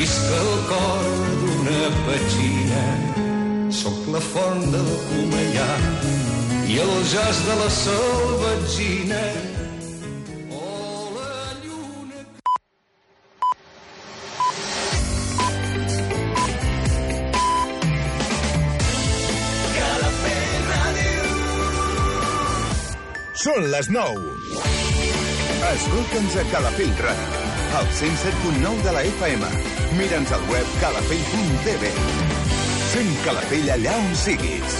visc el cor d'una petxina, sóc la font del Comellà i el jazz de la salvatgina. Són les 9. Escolta'ns a Calafell Ràdio, al 107.9 de la FM. Mira'ns al web calafell.tv. Fem Calafell allà on siguis.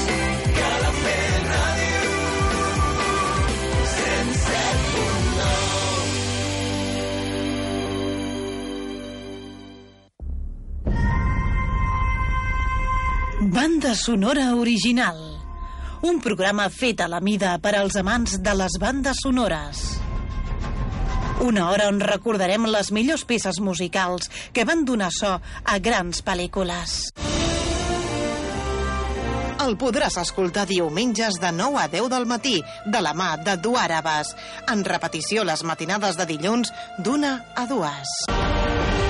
Banda sonora original. Un programa fet a la mida per als amants de les bandes sonores. Una hora on recordarem les millors peces musicals que van donar so a grans pel·lícules. El podràs escoltar diumenges de 9 a 10 del matí, de la mà de Duàrabes. En repetició les matinades de dilluns d'una a dues.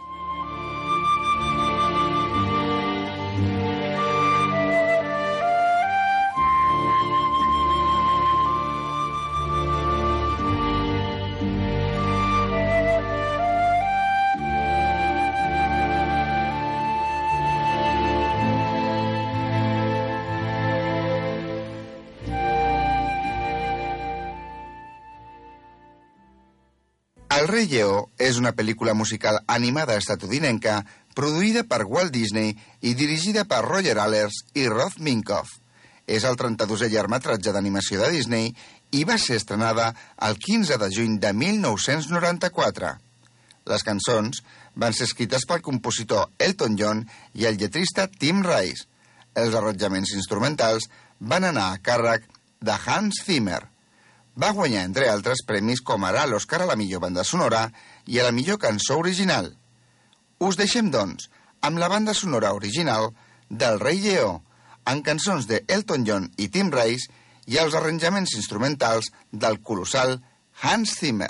rei Lleó és una pel·lícula musical animada estatudinenca produïda per Walt Disney i dirigida per Roger Allers i Roth Minkoff. És el 32è llargmetratge d'animació de Disney i va ser estrenada el 15 de juny de 1994. Les cançons van ser escrites pel compositor Elton John i el lletrista Tim Rice. Els arranjaments instrumentals van anar a càrrec de Hans Zimmer. Va guanyar, entre altres, premis com ara l'Oscar a la millor banda sonora i a la millor cançó original. Us deixem, doncs, amb la banda sonora original del Rei Lleó, amb cançons de Elton John i Tim Rice i els arranjaments instrumentals del colossal Hans Zimmer.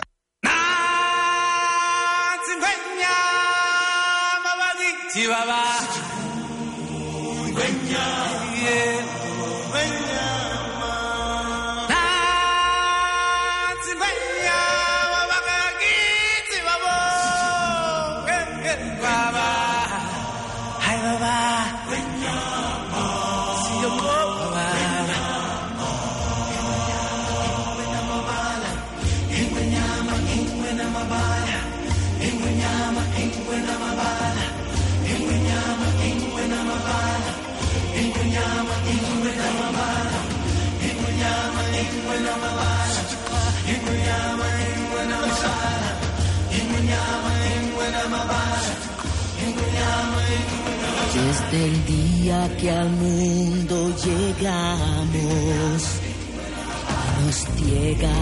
Desde el día que al mundo llegamos, nos ciega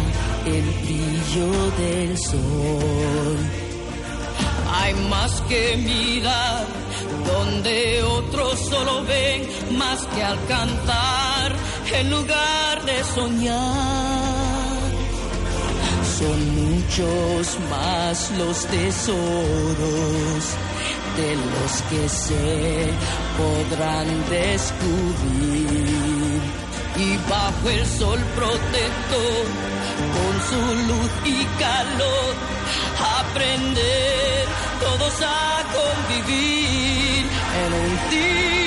el brillo del sol. Hay más que mirar donde otros solo ven, más que alcanzar en lugar de soñar. Son muchos más los tesoros de los que se podrán descubrir. Y bajo el sol protector, con su luz y calor, aprender todos a convivir en un ciclo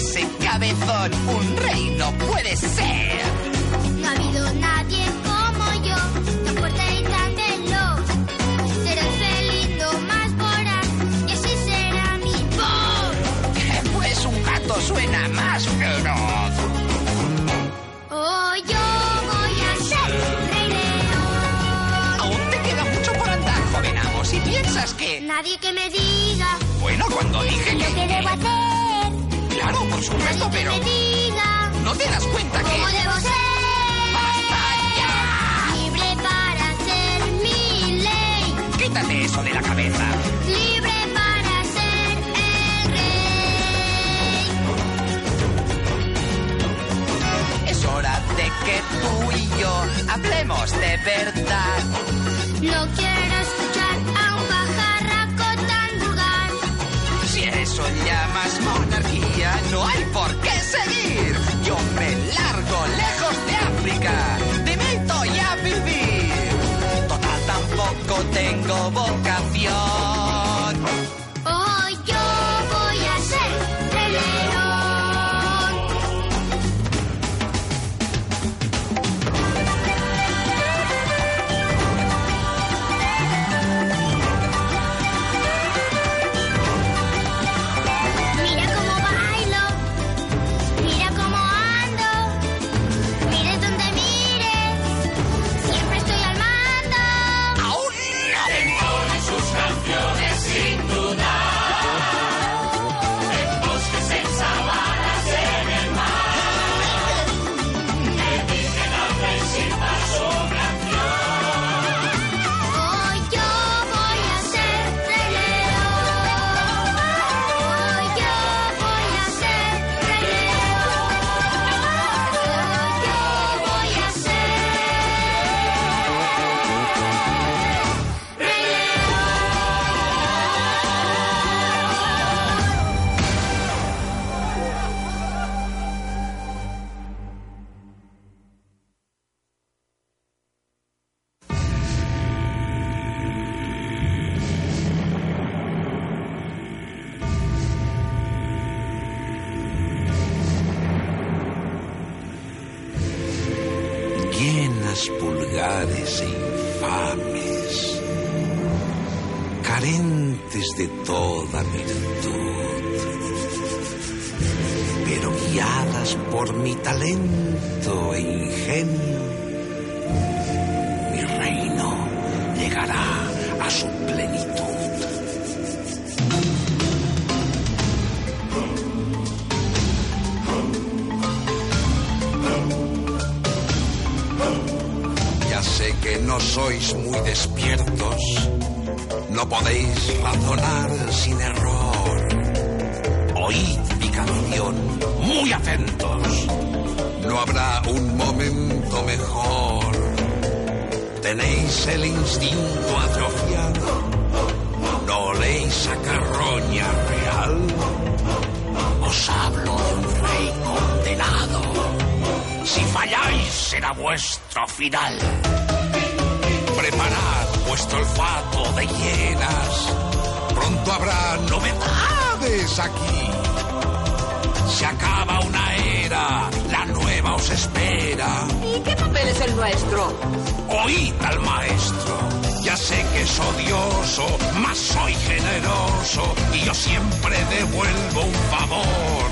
corazón. Un rey no puede ser. No ha habido nadie como yo, tan fuerte y tan veloz. Seré el felino más voraz y así será mi voz. Pues un gato suena más feroz. Oh, yo voy a ser rey león. Aún te queda mucho por andar, joven amo. Si piensas que... Nadie que me diga Bueno, cuando dije lo que debo hacer. Claro, por supuesto, pero... ¿No te das cuenta cómo que... debo ser. ¡Basta ya! Libre para ser mi ley. Quítate eso de la cabeza. Libre para ser el rey. Es hora de que tú y yo hablemos de verdad. No quiero Si eso llamas monarquía, no hay por qué seguir. Yo me largo lejos de África. Te meto ya a vivir. Total, tampoco tengo vocación. Nuestro? Oíd al maestro. Ya sé que es odioso, mas soy generoso y yo siempre devuelvo un favor.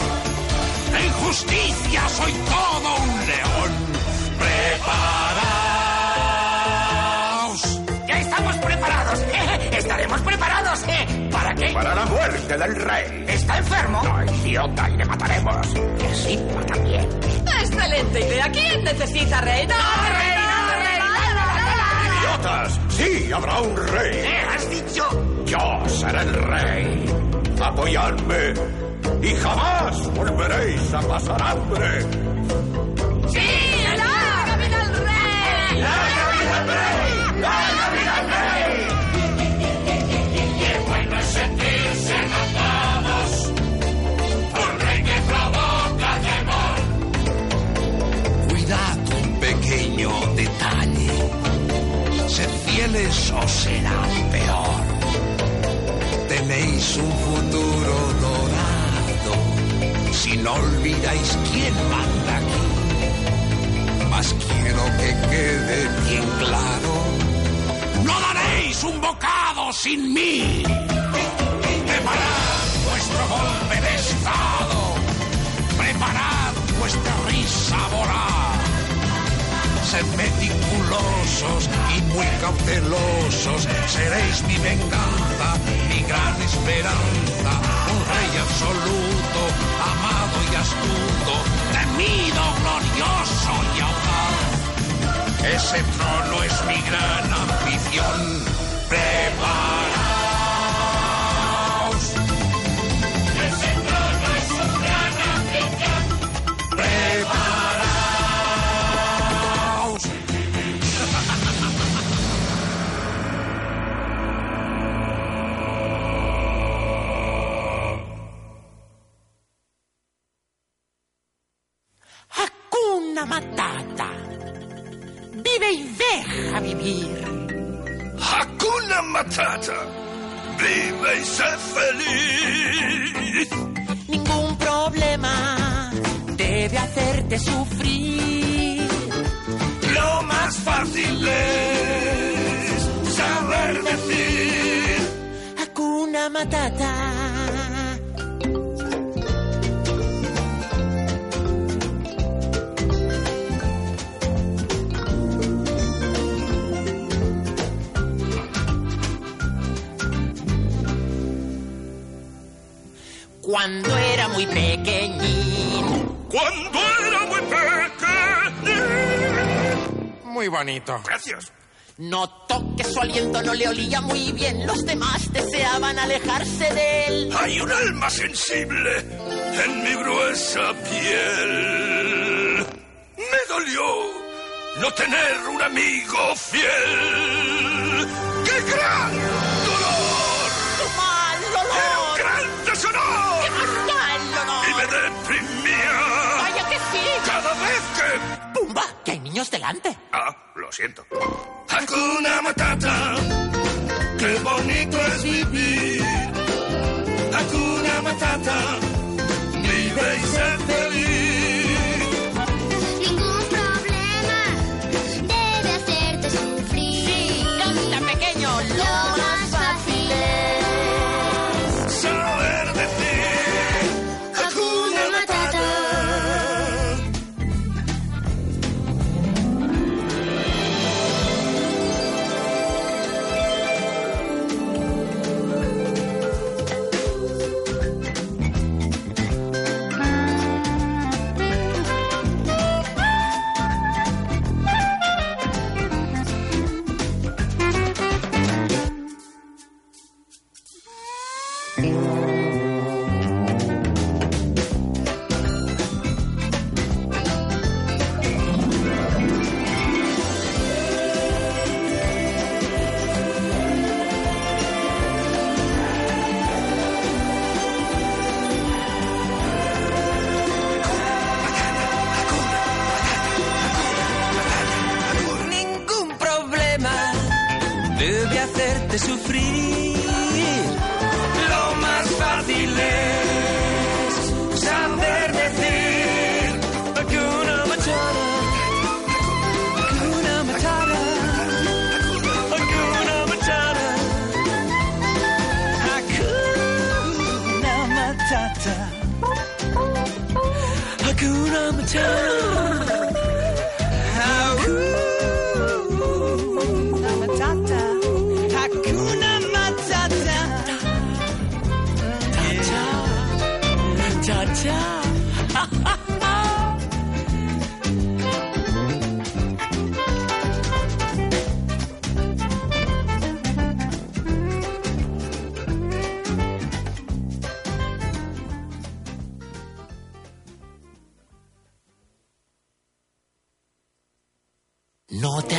En justicia soy todo un león. ¡Preparaos! ¡Ya estamos preparados! ¡Estaremos preparados! ¿eh? ¿Para qué? Para la muerte del rey. ¿Está enfermo? No, idiota, y le mataremos. Y así también. ¡Excelente idea! ¿Quién necesita reina? ¡Idiotas! Sí, habrá un rey. ¿Qué has dicho? Yo seré el rey. Apoyadme. Y jamás volveréis a pasar hambre. ¡Sí! ¡Larga vida al rey! Fieles o será peor. Tenéis un futuro dorado. Si no olvidáis quién manda aquí, mas quiero que quede bien claro. No daréis un bocado sin mí. Preparad vuestro golpe de estado. Preparad vuestra risa voraz. Sed meticulosos y muy cautelosos. Seréis mi venganza, mi gran esperanza. Un rey absoluto, amado y astuto, temido, glorioso y audaz. Ese trono es mi gran ambición. Bonito. Gracias. Notó que su aliento no le olía muy bien. Los demás deseaban alejarse de él. Hay un alma sensible en mi gruesa piel. Me dolió no tener un amigo fiel. ¡Qué gran dolor! ¡Qué mal ¡Era un olor! gran deshonor! ¡Qué mal olor! Y me deprimía ¡Vaya que sí! cada vez que... ¡Pumba! ¡Que hay niños delante! Siento. Matata, qué bonito es vivir. Hakuna Matata, vive y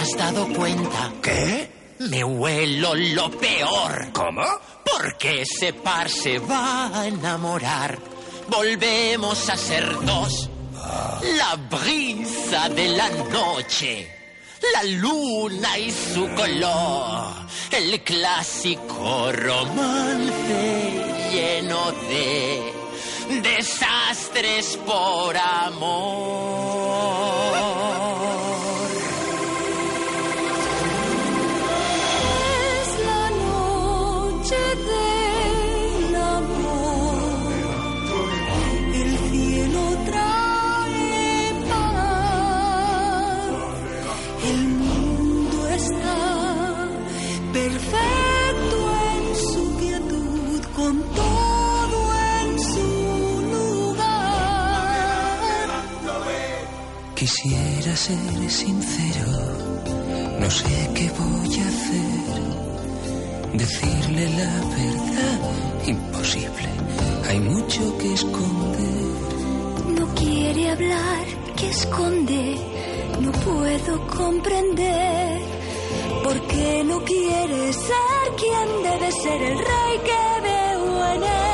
has dado cuenta? ¿Qué? Me huelo lo peor. ¿Cómo? Porque ese par se va a enamorar. Volvemos a ser dos. La brisa de la noche. La luna y su color. El clásico romance lleno de desastres por amor. Quisiera ser sincero, no sé qué voy a hacer. Decirle la verdad, imposible, hay mucho que esconder. No quiere hablar, que esconde, no puedo comprender. ¿Por qué no quiere ser quien debe ser el rey que veo en él?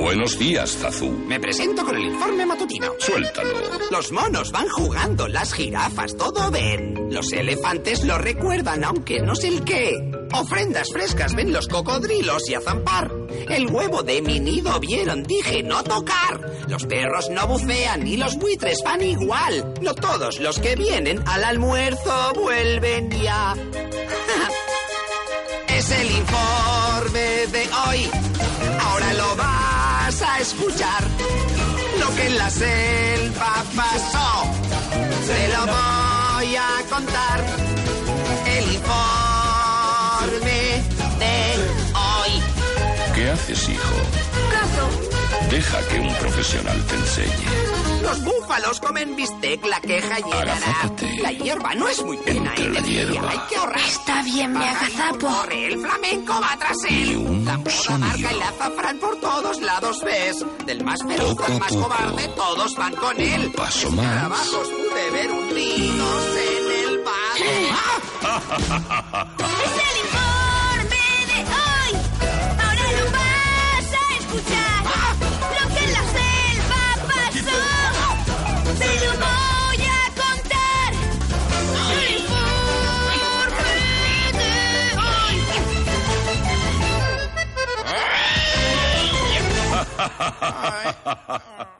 Buenos días, Zazu. Me presento con el informe matutino. Suéltalo. Los monos van jugando, las jirafas todo ven. Los elefantes lo recuerdan, aunque no sé el qué. Ofrendas frescas ven los cocodrilos y a zampar. El huevo de mi nido vieron, dije no tocar. Los perros no bucean y los buitres van igual. No todos los que vienen al almuerzo vuelven ya. es el informe de hoy. Escuchar. Lo que en la selva pasó. Te lo voy a contar. El informe de hoy. ¿Qué haces, hijo? Deja que un profesional te enseñe. Los búfalos comen bistec, la queja llenará. Agazápate. La hierba no es muy buena Entre la energía, hierba. hay que ahorrar. Está bien, me agazapo. Corre, el flamenco va tras él. Y un La sonido. marca el azafrán por todos lados ves. Del más feroz Poco al más poco. cobarde, todos van con él. Un paso más. Escarabajos pude ver hundidos en el vaso. Es el right. All right.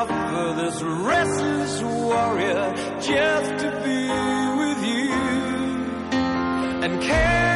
Enough for this restless warrior just to be with you. And can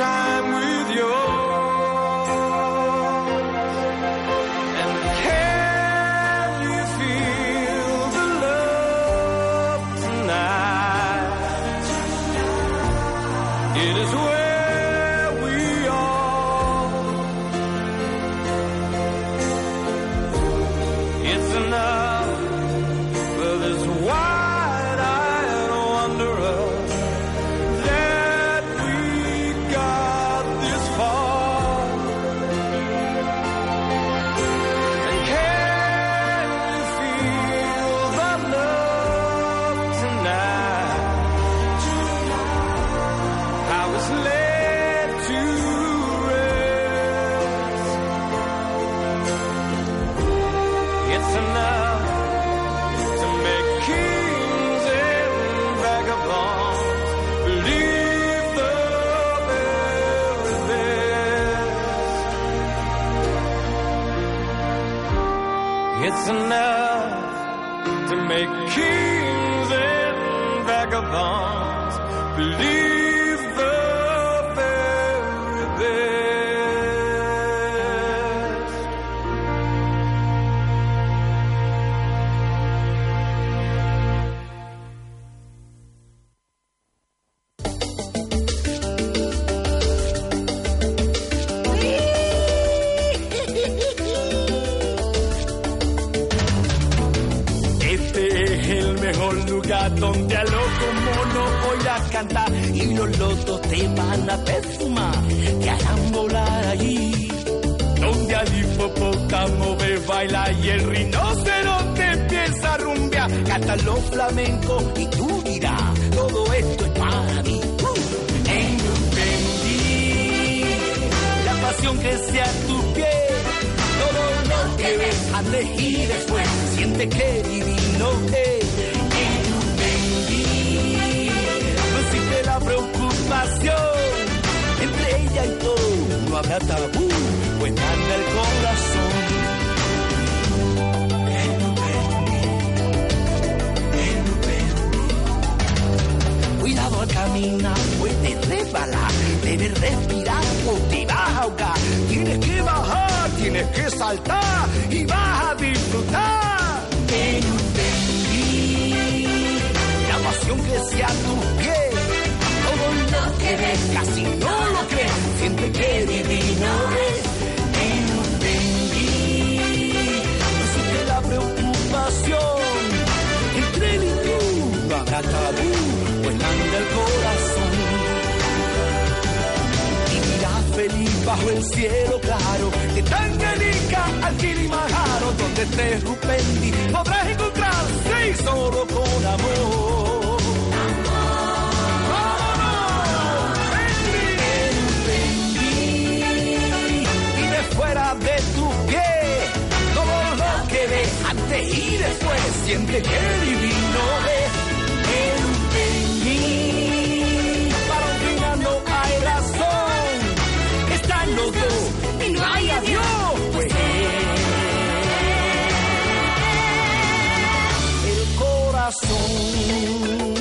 time we baila y el rinoceronte empieza a rumbear, cantan los flamencos y tú dirás, todo esto es para mí. Uh. En Upendi, la pasión que sea tu piel, todo lo que ves antes y después, siente que divino es. En Upendi, no la preocupación, entre ella y todo no habrá tabú, pues manda el corazón. Caminar, puedes resbalar, debes respirar o te vas a ahogar. Tienes que bajar, tienes que saltar y vas a disfrutar. En Upendi, la pasión que sea tu piel, todo lo que ve casi no lo cree, siente que divino es. Entendí, así que la preocupación entre él y tú no pues manda el corazón. Vivirá feliz bajo el cielo claro de Tanganyika al Kilimanjaro, donde te Rupendi podrás encontrarse y solo con amor. Fuera de tu pie todo lo que ve antes y después siente que divino corazón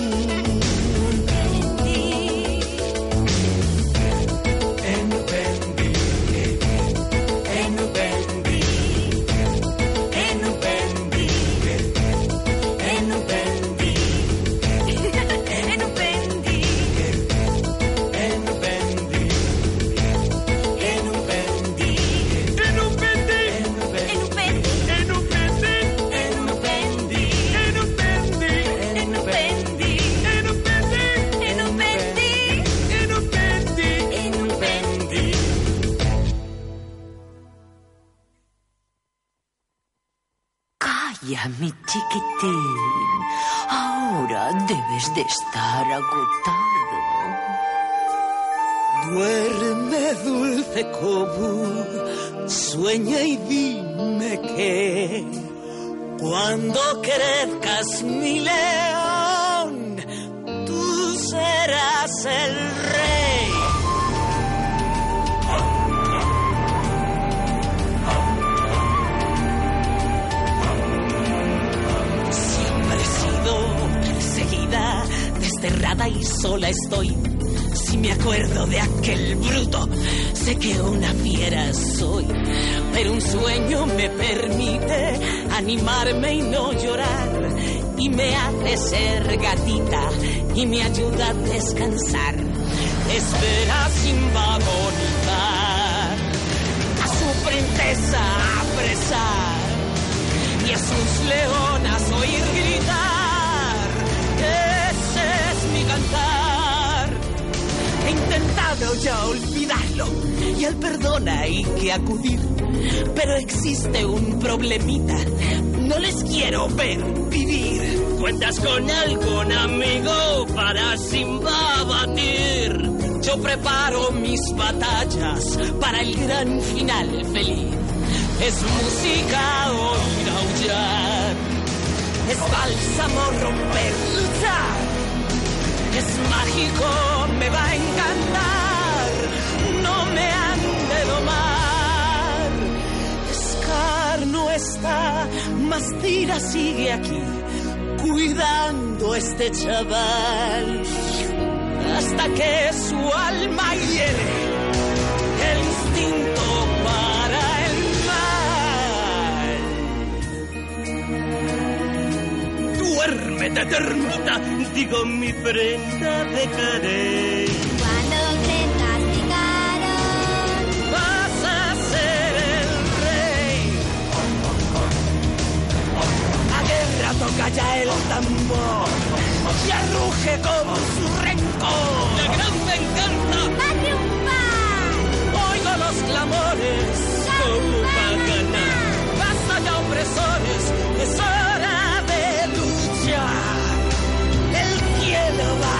de estar agotado. Duerme, dulce Cobu, sueña y dime que cuando crezcas mi león, tú serás el rey. Y sola estoy. Si me acuerdo de aquel bruto, sé que una fiera soy. Pero un sueño me permite animarme y no llorar. Y me hace ser gatita y me ayuda a descansar. Espera sin agonizar a su princesa apresar y a sus leonas oír gritar. He intentado ya olvidarlo y al perdón hay que acudir. Pero existe un problemita, no les quiero ver vivir. ¿Cuentas con algún amigo para Simba batir? Yo preparo mis batallas para el gran final feliz. Es música oír aullar, es bálsamo romper luchar, es mágico, me va a encantar, no me han de domar. Scar no está, mas Tira sigue aquí, cuidando a este chaval, hasta que su alma hiere el instinto Duérmete, ternita, digo mi prenda de carey. Cuando crezcas mi caro, Vas a ser el rey. La guerra toca ya el tambor y arruge con su rencor. La gran venganza va a triunfar. Oigo los clamores como para ganar. Basta ya opresores, cielo va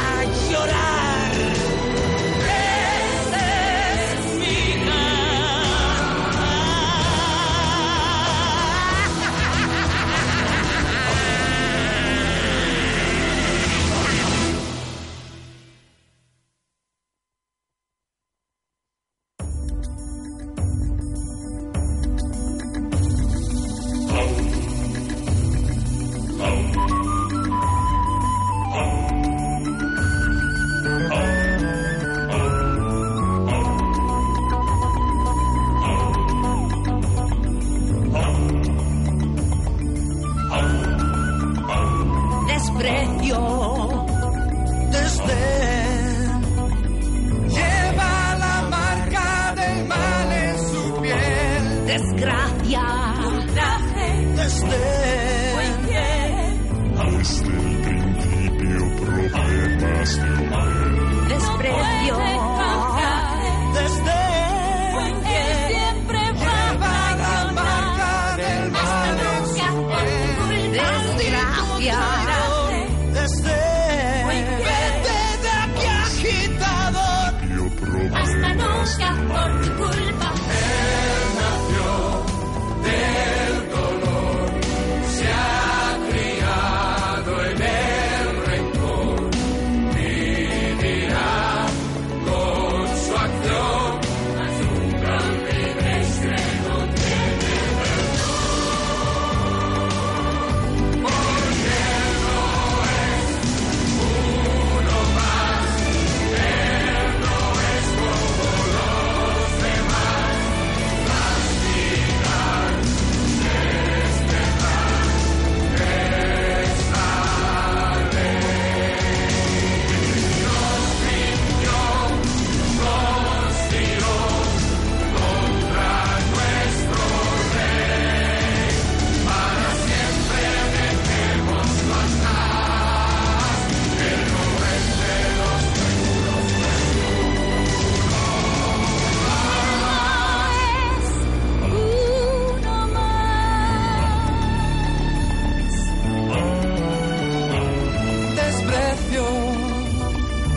desprecio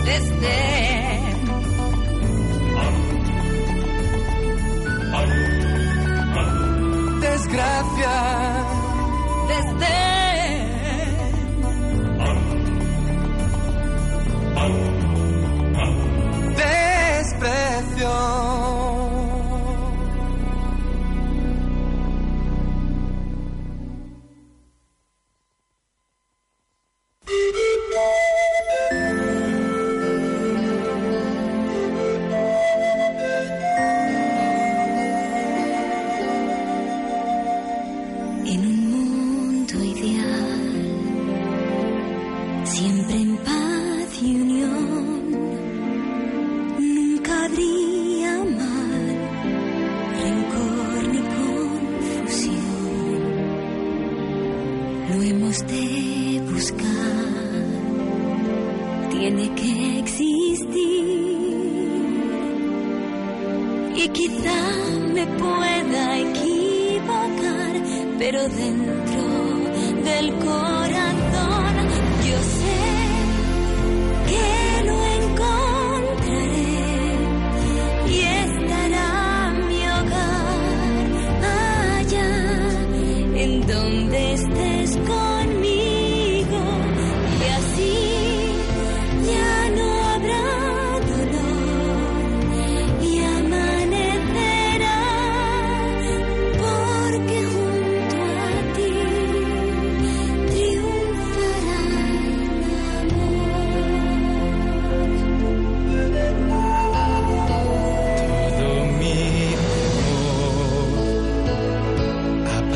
desde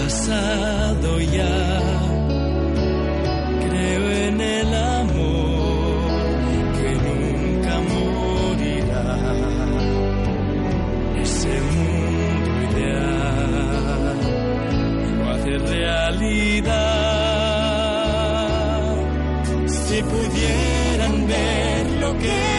pasado ya. Creo en el amor que nunca morirá. Ese mundo ideal no hace realidad. Si pudieran ver lo que